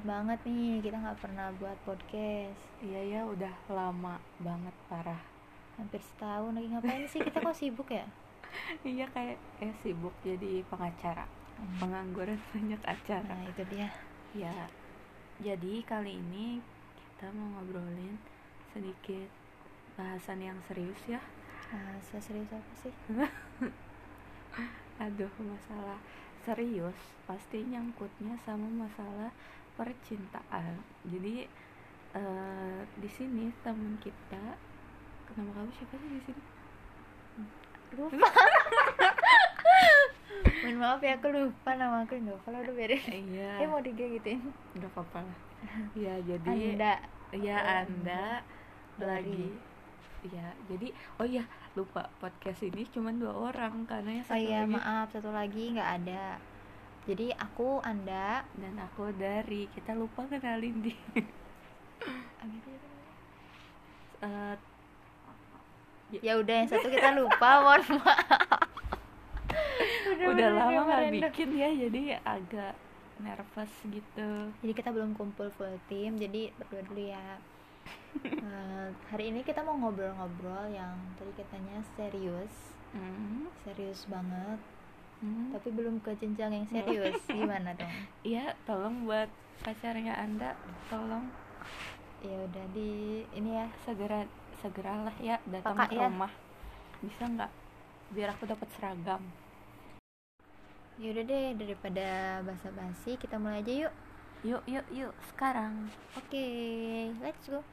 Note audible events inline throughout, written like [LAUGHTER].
maaf banget nih kita nggak pernah buat podcast. Iya ya udah lama banget parah. Hampir setahun lagi ngapain sih? Kita kok sibuk ya? [LAUGHS] Iya kayak eh sibuk jadi pengacara. Pengangguran [LAUGHS] banyak acara. Nah itu dia. Ya jadi kali ini kita mau ngobrolin sedikit bahasan yang serius ya. Nah, serius apa sih? [LAUGHS] Aduh masalah serius pasti nyangkutnya sama masalah percintaan. Jadi eh, di sini teman kita nama kamu siapa sih di sini? Lupa. Mohon maaf ya aku lupa nama aku nggak kalau udah beres. Iya. Eh mau diga gituin udah apa lah. [LAUGHS] Ya jadi anda. Ya anda lagi. Ya jadi oh iya lupa podcast ini cuma dua orang karena yang oh iya lagi maaf satu lagi nggak ada jadi aku anda. Dan aku dari. Kita lupa kenalin di Eh, ya. Udah yang satu kita lupa [LAUGHS] mohon maaf. Udah bener-bener lama nggak bikin ya jadi agak nervous gitu. Jadi kita belum kumpul full tim jadi berdua dulu ya. Eh, hari ini kita mau ngobrol-ngobrol yang tadi katanya serius. Hmm, serius banget hmm. tapi belum ke jenjang yang serius. [LAUGHS] Gimana dong? Iya, tolong buat pacarnya anda. Tolong. Ya udah di. Ini ya. Segera segeralah ya datang Kakak ke ya. rumah. Bisa nggak? Biar aku dapat seragam. Ya udah deh daripada basa-basi kita mulai aja yuk. Yuk yuk yuk. Sekarang. Oke let's go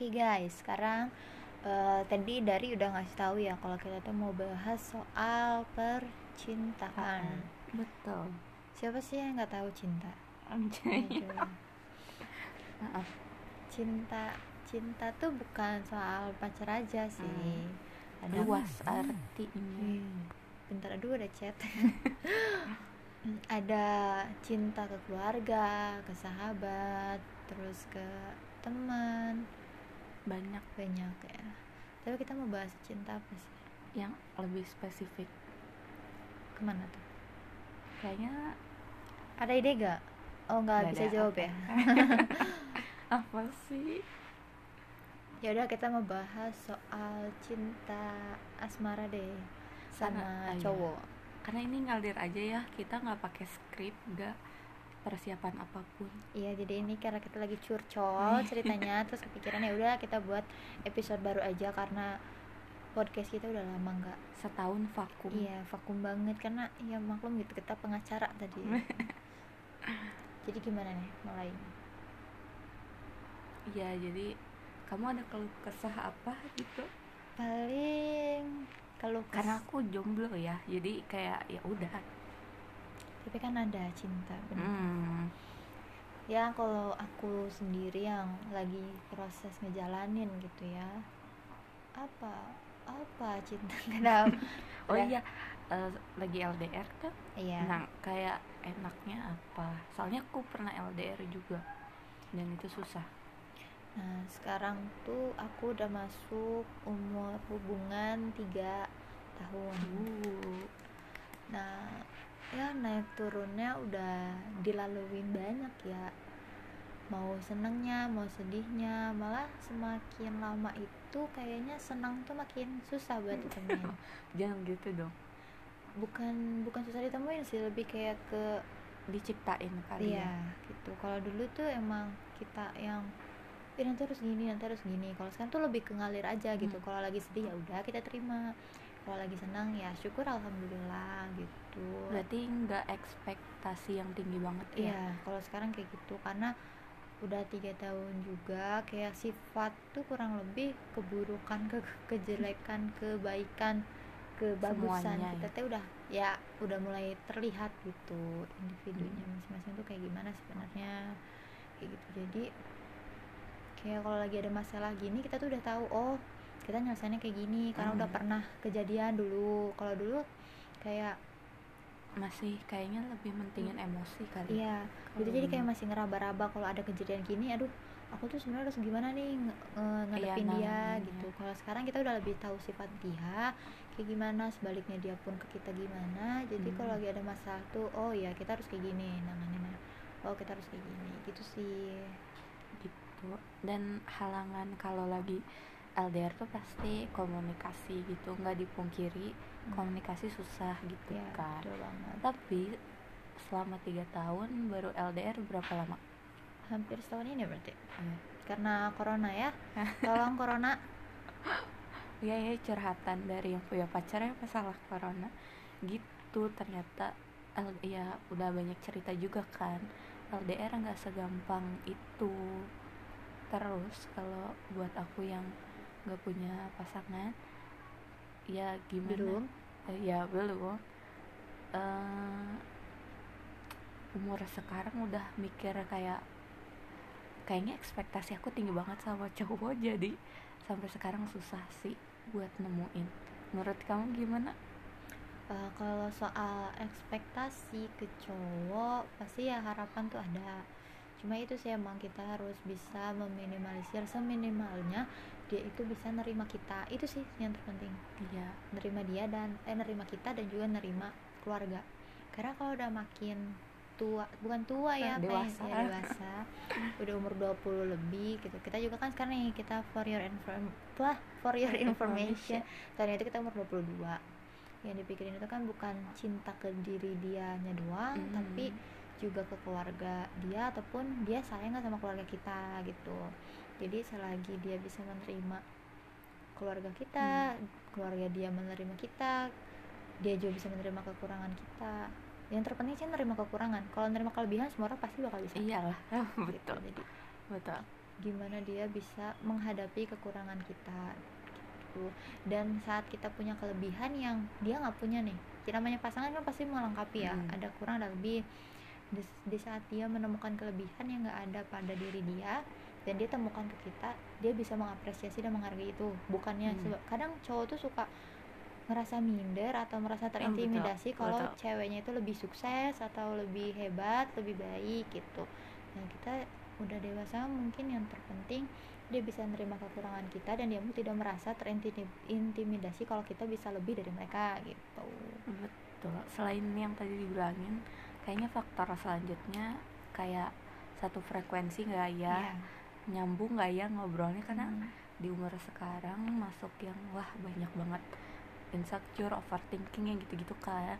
Oke guys, sekarang eh, tadi dari udah ngasih tahu ya kalau kita tuh mau bahas soal percintaan. betul Siapa sih yang nggak tahu cinta? Maaf. [LAUGHS] cinta cinta tuh bukan soal pacar aja sih. Ada luas artinya Hmm, bentar aduh ada chat. [LAUGHS] [LAUGHS] ada cinta ke keluarga, ke sahabat, terus ke teman, banyak banyak ya. Tapi kita mau bahas cinta apa sih? yang lebih spesifik Ke mana tuh? kayaknya Ada ide gak? Oh nggak bisa jawab apa. ya. [LAUGHS] apa sih ya udah kita mau bahas soal cinta asmara deh sama iya. cowok. karena ini ngalir aja ya kita nggak pakai skrip nggak persiapan apa pun. Iya jadi ini karena kita lagi curcol [LAUGHS] ceritanya terus kepikiran ya udah kita buat episode baru aja karena podcast kita udah lama nggak setahun vakum. Iya vakum banget karena ya maklum gitu kita pengacara tadi. [LAUGHS] Jadi gimana nih mulai Iya, jadi kamu ada keluh kesah apa gitu? Paling kalau karena aku jomblo ya jadi kayak ya udah tapi kan ada cinta bener. hmm. ya kalau aku sendiri yang lagi proses ngejalanin gitu ya apa apa cinta [LAUGHS] kenapa oh Udah. iya eh, lagi LDR kan iya nah kayak enaknya apa soalnya aku pernah LDR juga dan itu susah Nah, sekarang tuh aku udah masuk umur hubungan tiga tahun. uh, Nah, ya naik turunnya udah dilaluin banyak ya. Mau senengnya, mau sedihnya, malah semakin lama itu kayaknya senang tuh makin susah buat ditemuin. [LAUGHS] jangan gitu dong Bukan bukan susah ditemuin sih, lebih kayak ke diciptain kali Iya, ya gitu. Kalau dulu tuh emang kita yang "Ih, nanti harus gini, nanti harus gini. Kalau sekarang tuh lebih ke ngalir aja gitu. Hmm. Kalau lagi sedih ya udah kita terima. Kalau lagi senang ya syukur alhamdulillah gitu. Berarti nggak ekspektasi yang tinggi banget ya? Iya, kalau sekarang kayak gitu. Karena udah tiga tahun juga kayak sifat tuh kurang lebih keburukan ke kejelekan [LAUGHS] kebaikan kebagusan. Semuanya kita ya. tuh udah ya udah mulai terlihat gitu individunya. Masing-masing tuh kayak gimana sebenarnya? Kayak gitu. Jadi kayak kalau lagi ada masalah gini kita tuh udah tahu oh kita nyelesainnya kayak gini. Karena udah Hmm. pernah kejadian dulu. Kalau dulu kayak masih kayaknya lebih mentingin emosi kali iya Kalau gitu jadi kayak ini. masih ngeraba-raba kalau ada kejadian gini aduh aku tuh sebenarnya harus gimana nih nge- nge- ngadepin Iya, dia nanganinnya. gitu kalau sekarang kita udah lebih tahu sifat dia kayak gimana sebaliknya dia pun ke kita gimana jadi Hmm. kalau lagi ada masalah tuh oh ya kita harus kayak gini nanganinnya oh kita harus kayak gini gitu sih gitu dan halangan kalau lagi LDR tuh pasti komunikasi gitu nggak dipungkiri Hmm. Komunikasi susah gitu ya kan. betul banget. Tapi selama tiga tahun baru LDR berapa lama? Hampir setahun ini berarti. Eh, karena corona ya. [LAUGHS] Tolong corona. Ya ya curhatan dari yang punya pacar ya masalah corona. Gitu ternyata L- ya udah banyak cerita juga kan. LDR nggak segampang itu. Terus kalau buat aku yang nggak punya pasangan ya gimana? Belum ya belum. Eh, umur sekarang udah mikir kayak kayaknya ekspektasi aku tinggi banget sama cowok jadi sampai sekarang susah sih buat nemuin. Menurut kamu gimana? Uh, kalau soal ekspektasi ke cowok pasti ya harapan tuh ada. Cuma itu sih emang kita harus bisa meminimalisir. Seminimalnya dia itu bisa nerima kita. Itu sih yang terpenting. Iya. Nerima dia dan eh nerima kita dan juga nerima keluarga. Karena kalau udah makin tua bukan tua ya ya, Dewasa. ya, dewasa [LAUGHS] udah umur 20 lebih gitu. Kita juga kan sekarang nih kita for your inform lah for your information. ternyata kita umur 22 yang dipikirin itu kan bukan cinta ke diri dianya doang Mm. tapi juga ke keluarga dia ataupun dia sayang sama keluarga kita gitu. Jadi selagi dia bisa menerima keluarga kita keluarga dia menerima kita dia juga bisa menerima kekurangan kita. Yang terpenting sih menerima kekurangan. Kalau menerima kelebihan semua orang pasti bakal bisa. Iyalah [LAUGHS] gitu. betul. Jadi betul. gimana dia bisa menghadapi kekurangan kita gitu. Dan saat kita punya kelebihan yang dia nggak punya nih namanya pasangan kan pasti melengkapi ya. Hmm. ada kurang ada lebih di, di saat dia menemukan kelebihan yang nggak ada pada diri dia dan dia temukan ke kita dia bisa mengapresiasi dan menghargai itu. Bukannya Hmm. seba- kadang cowok tuh suka ngerasa minder atau merasa betul, terintimidasi kalau ceweknya itu lebih sukses atau lebih hebat lebih baik gitu. Nah kita udah dewasa mungkin yang terpenting dia bisa menerima kekurangan kita dan dia pun tidak merasa terintimidasi kalau kita bisa lebih dari mereka gitu. Betul. Selain yang tadi dibilangin kayaknya faktor selanjutnya kayak satu frekuensi nggak ya Iya. nyambung nggak ya ngobrolnya karena Hmm. di umur sekarang masuk yang wah banyak banget insecure overthinking yang gitu-gitu kan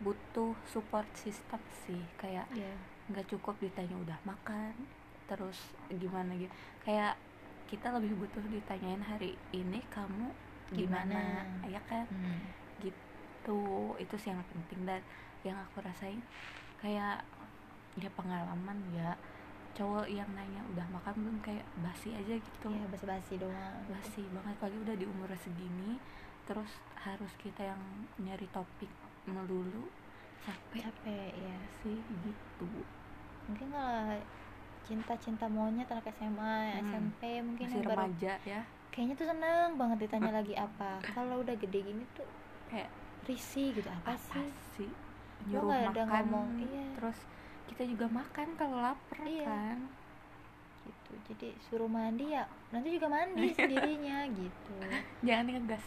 butuh support system sih kayak Iya. nggak cukup ditanya udah makan terus gimana gitu kayak kita lebih butuh ditanyain hari ini kamu gimana, Gimana? ya kan Hmm. gitu itu sih yang penting dan yang aku rasain kayak ya pengalaman ya cowok yang nanya udah makan belum? Kayak basi aja gitu. Iya, basa-basi doang. Basi banget pagi udah di umur segini terus harus kita yang nyari topik melulu capek capek ya sih gitu. Mungkin kalau cinta-cinta monyet anak SMA, Hmm. SMP mungkin masih yang baru remaja ya. Kayaknya tuh seneng banget ditanya [LAUGHS] lagi apa. Kalau udah gede gini tuh kayak risih gitu apa, apa sih? sih Lo nyuruh nggak ada makan ngomong, iya. terus kita juga makan kalau lapar Iya. kan. Gitu. Jadi suruh mandi ya nanti juga mandi [LAUGHS] sendirinya gitu. Jangan ngegas.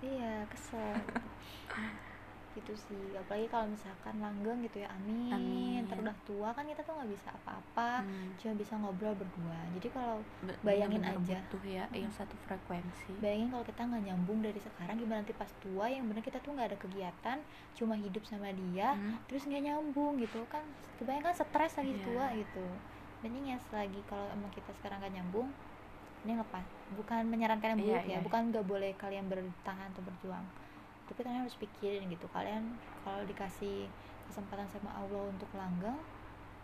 Iya kesel [LAUGHS] gitu sih apalagi kalau misalkan langgeng gitu ya amin, Amin. ntar udah tua kan kita tuh nggak bisa apa-apa Hmm. cuma bisa ngobrol berdua jadi kalau Be- Bayangin bener-bener aja. butuh ya yang satu frekuensi bayangin kalau kita nggak nyambung dari sekarang gimana nanti pas tua yang bener kita tuh nggak ada kegiatan cuma hidup sama dia Hmm. terus nggak nyambung gitu kan kebayang kan stres lagi Iya. tua gitu mending ya selagi kalau emang kita sekarang nggak nyambung ini lepas bukan menyarankan yang Iya, buruk ya iya. bukan nggak boleh kalian bertahan atau berjuang tapi kalian harus pikirin gitu kalian kalau dikasih kesempatan sama Allah untuk langgeng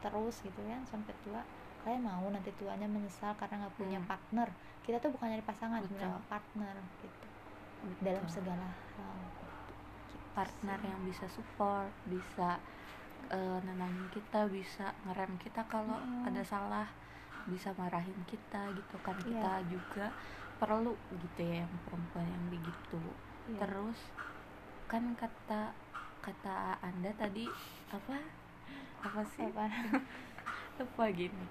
terus gitu kan sampai tua kalian mau nanti tuanya menyesal karena nggak punya Hmm. partner kita tuh bukan nyari pasangan Betul. sebenarnya partner gitu Betul. dalam segala hal partner yang bisa support bisa eh, nenangin kita bisa ngerem kita kalau Mm-mm. ada salah bisa marahin kita gitu kan Iya. kita juga perlu gitu ya yang perempuan yang begitu Iya. terus kan kata kata anda tadi apa? Apa sih? Apa? [LAUGHS] Lupa gini.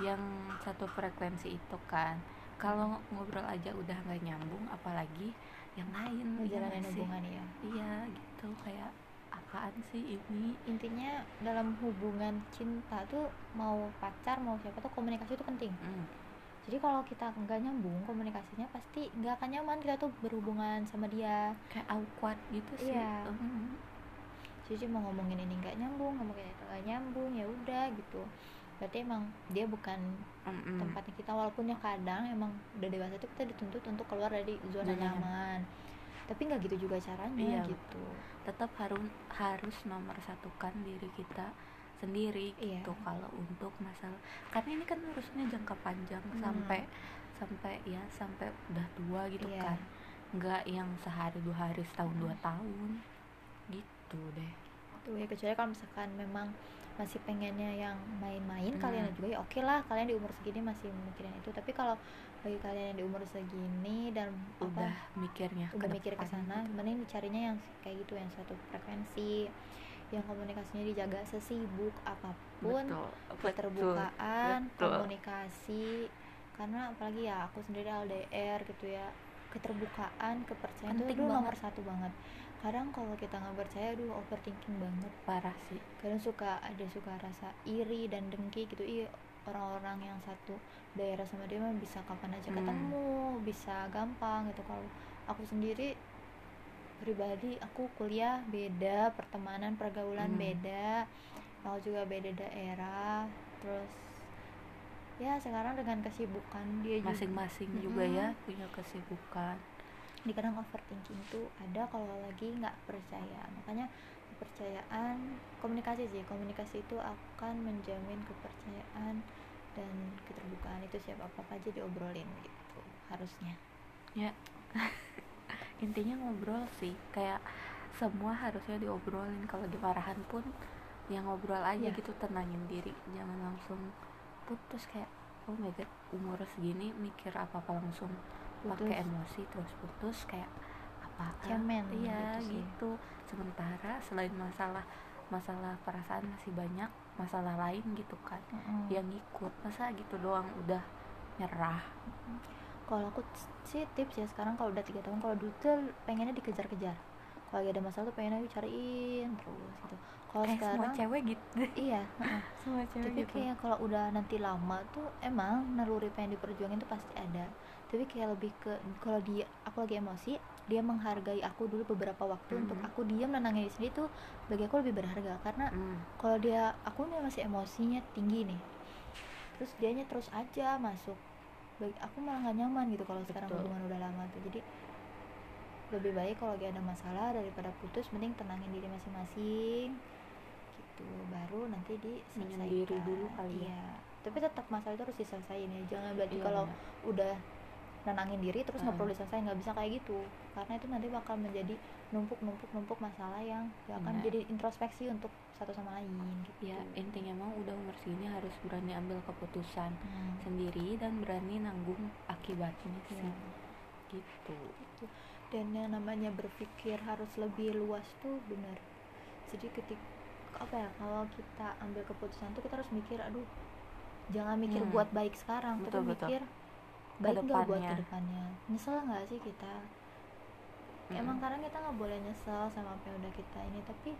Yang satu frekuensi itu kan kalau ngobrol aja udah nggak nyambung apalagi yang lain iya ngejalanin sih? hubungan ya iya gitu. Kayak apaan sih ini? Intinya dalam hubungan cinta tuh mau pacar mau siapa tuh komunikasi itu penting. Hmm, jadi kalau kita nggak nyambung komunikasinya pasti nggak akan nyaman kita tuh berhubungan sama dia. Kayak awkward gitu sih. Iya. Hmm, jadi mau ngomongin ini nggak nyambung ngomongin itu nggak nyambung ya udah gitu. Berarti emang dia bukan mm-mm. tempatnya kita walaupun ya kadang emang udah dewasa itu kita dituntut untuk keluar dari zona Zona nyaman. tapi nggak gitu juga caranya Iya, gitu. Tetap harus harus nomor satukan diri kita sendiri Iya. gitu kalau untuk masalah karena ini kan urusnya jangka panjang Hmm. sampai sampai ya sampai udah tua gitu Iya. kan nggak yang sehari dua hari setahun dua tahun gitu deh tuh ya kecuali kalau misalkan memang masih pengennya yang main-main Hmm. kalian juga ya oke lah kalian di umur segini masih mikirin itu tapi kalau bagi kalian yang di umur segini dan udah apa mikirnya udah ke mikir ke sana gitu. mending carinya yang kayak gitu yang satu frekuensi yang komunikasinya dijaga sesibuk apa pun betul keterbukaan betul. komunikasi. Karena apalagi ya aku sendiri LDR gitu ya keterbukaan kepercayaan itu Penting banget. nomor satu banget. Kadang kalau kita nggak percaya aduh overthinking banget. Parah sih. Kadang suka ada suka rasa iri dan dengki gitu. Iya orang-orang yang satu daerah sama dia mah bisa kapan aja Hmm. ketemu bisa gampang gitu. Kalau aku sendiri pribadi aku kuliah beda pertemanan pergaulan Hmm. beda aku juga beda daerah terus ya sekarang dengan kesibukan dia juga. Masing-masing juga Mm-mm. ya punya kesibukan. Di kadang overthinking tuh ada kalau lagi nggak percaya. Makanya kepercayaan komunikasi sih komunikasi itu akan menjamin kepercayaan dan keterbukaan itu siapa apa aja diobrolin gitu harusnya. Ya [LAUGHS] intinya ngobrol sih kayak semua harusnya diobrolin. Kalau dimarahan pun ya ngobrol aja Iya. gitu tenangin diri. Jangan langsung putus kayak oh my god umur segini mikir apa apa langsung pakai emosi terus putus kayak apa Cemen iya gitu gitu. Sementara selain masalah masalah perasaan masih banyak masalah lain gitu kan Mm-mm. yang ngikut masa gitu doang udah nyerah kalau aku sih tips ya sekarang kalau udah tiga tahun kalau dulu tuh pengennya dikejar-kejar. Kalau lagi ada masalah tuh pengennya dicariin terus gitu. Kalau semua sekarang cewek gitu. iya [LAUGHS] heeh. semua cewek tapi gitu. kayak kalau udah nanti lama tuh emang naluri pengen diperjuangin tuh pasti ada. Tapi kayak lebih ke kalau dia aku lagi emosi dia menghargai aku dulu beberapa waktu untuk Mhm. aku diam menangani sendiri tuh bagi aku lebih berharga. Karena Hmm. kalau dia aku nih masih emosinya tinggi nih. Terus dianya terus aja masuk aku malah gak nyaman gitu kalau sekarang Betul. hubungan udah lama tuh jadi lebih baik kalau lagi ada masalah daripada putus mending tenangin diri masing-masing gitu baru nanti diselesaikan Menyendiri dulu kali ya. iya tapi tetap masalah itu harus diselesain ya jangan berarti Iya, kalau benar. udah nenangin diri terus nggak Hmm. perlu diselesain nggak bisa kayak gitu karena itu nanti bakal menjadi numpuk numpuk numpuk masalah yang gak akan Benar. jadi introspeksi untuk satu sama lain gitu ya intinya mah udah umur segini harus berani ambil keputusan Hmm. sendiri dan berani nanggung akibatnya sih Iya. gitu Gitu. dan yang namanya berpikir harus lebih luas tuh benar jadi ketik apa ya kalau kita ambil keputusan tuh kita harus mikir aduh jangan mikir Hmm. buat baik sekarang Betul, tapi betul. mikir baik nggak buat ke depannya nyesel nggak sih kita emang Mm-mm. kadang kita nggak boleh nyesel sama apa yang udah kita ini tapi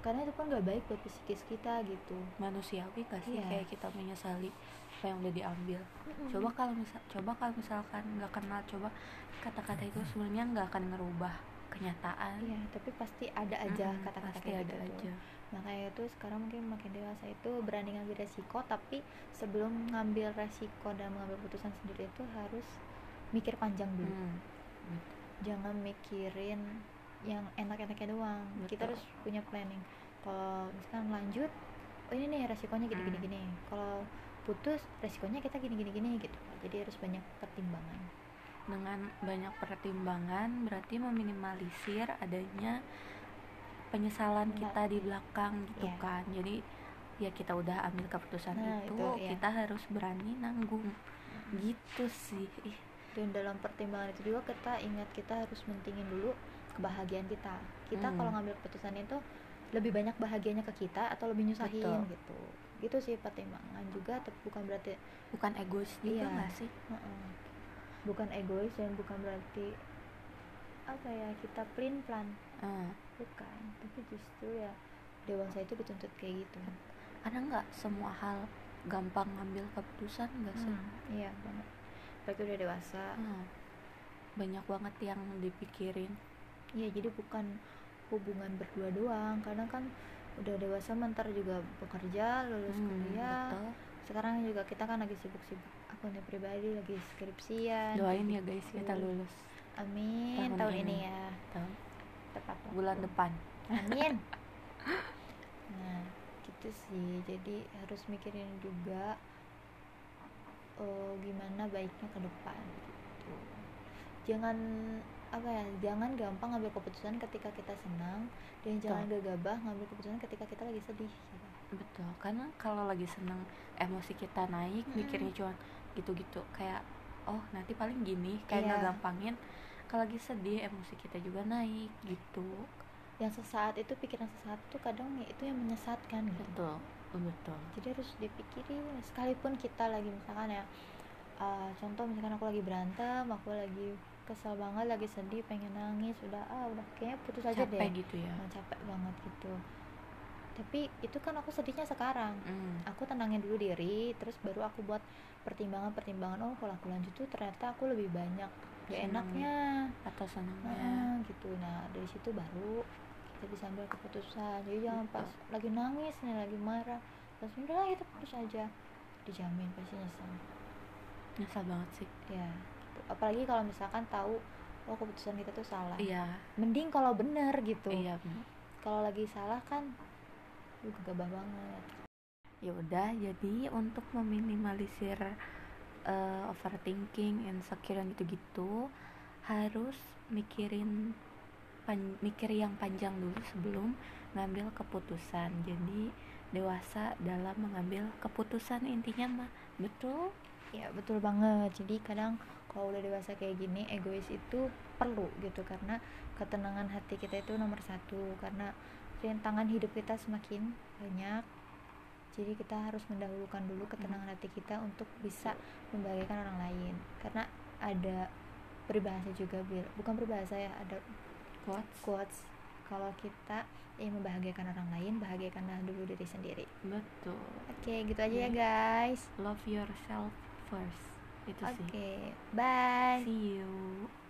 karena itu pun nggak baik buat psikis kita gitu manusiawi gak sih Iya. kayak kita menyesali apa yang udah diambil Mm-mm. coba kalau misal coba kalau misalkan nggak kenal coba kata-kata itu sebenarnya nggak akan ngerubah kenyataan iya tapi pasti ada aja kata-kata pasti kayak ada gitu aja makanya itu sekarang mungkin makin dewasa itu berani ngambil resiko tapi sebelum ngambil resiko dan mengambil keputusan sendiri itu harus mikir panjang dulu Hmm. Jangan mikirin yang enak-enaknya doang. Kita Betul. harus punya planning. Kalau misalkan lanjut oh ini nih resikonya gini gini Hmm. gini. Kalau putus resikonya kita gini gini gini gitu. Jadi harus banyak pertimbangan. Dengan banyak pertimbangan berarti meminimalisir adanya penyesalan Nah, kita di belakang gitu iya. kan. Jadi ya kita udah ambil keputusan Nah, itu, itu, iya. kita harus berani nanggung. Gitu sih. Ih, dan dalam pertimbangan itu juga kita ingat kita harus mentingin dulu kebahagiaan kita kita Hmm. kalau ngambil keputusan itu lebih banyak bahagianya ke kita atau lebih nyusahin Betul. gitu gitu sih pertimbangan juga tapi bukan berarti bukan egois juga Iya. nggak sih Heeh. bukan egois dan bukan berarti apa ya kita plan plan Eh, bukan tapi justru ya dewasa itu dituntut kayak gitu ada nggak semua hal gampang ngambil keputusan nggak sih Hmm, iya banget berarti udah dewasa Hmm. banyak banget yang dipikirin Iya jadi bukan hubungan berdua doang kadang kan udah dewasa mentar juga bekerja lulus Hmm, kuliah betul. sekarang juga kita kan lagi sibuk-sibuk akunnya pribadi lagi skripsian doain ya guys gitu. kita lulus amin tahun tahun, ini. ini. ya Tahu? tepat waktu. bulan depan amin [LAUGHS] nah gitu sih jadi harus mikirin juga eh, gimana baiknya ke depan gitu. Jangan apa ya jangan gampang ngambil keputusan ketika kita senang dan jangan gegabah ngambil keputusan ketika kita lagi sedih gitu. betul karena kalau lagi seneng emosi kita naik Mm-mm. mikirnya cuma gitu-gitu kayak oh nanti paling gini kayak nggak gampangin. Kalau lagi sedih emosi kita juga naik gitu. Yang sesaat itu pikiran sesaat itu kadang ya itu yang menyesatkan gitu. Betul betul. Jadi harus dipikirin sekalipun kita lagi misalkan ya uh, contoh misalkan aku lagi berantem aku lagi kesel banget lagi sedih pengen nangis udah ah udah kayaknya putus aja capek deh. gitu ya. Nah, capek banget gitu. Tapi itu kan aku sedihnya sekarang. Hmm. aku tenangin dulu diri terus baru aku buat pertimbangan-pertimbangan oh kalau aku lanjut tuh ternyata aku lebih banyak gak enaknya. atau senangnya. Nah, gitu. Nah dari situ baru kita bisa ambil keputusan. Jadi jangan pas lagi nangis nih lagi marah. Langsung udah lah, kita putus aja. Dijamin pasti nyesel. Nyesal banget sih. Ya gitu. apalagi kalau misalkan tahu oh keputusan kita tuh salah. Iya. Mending kalau bener gitu. Iya bener. kalau lagi salah kan lu gegabah banget. Ya udah jadi untuk meminimalisir eh, overthinking insecure yang gitu-gitu harus mikirin pan- mikir yang panjang dulu sebelum ngambil keputusan. Jadi dewasa dalam mengambil keputusan intinya mah. Betul? Ya betul banget. Jadi kadang kalau udah dewasa kayak gini egois itu perlu gitu. Karena ketenangan hati kita itu nomor satu. Karena rintangan hidup kita semakin banyak. Jadi kita harus mendahulukan dulu ketenangan hati kita untuk bisa membahagiakan orang lain. Karena ada peribahasa juga Bil. bukan peribahasa ya ada quotes quotes kalau kita ingin membahagiakan orang lain bahagiakanlah dulu diri sendiri. Betul. Oke gitu aja ya Oke. guys. Love yourself first. Itu oke sih bye. See you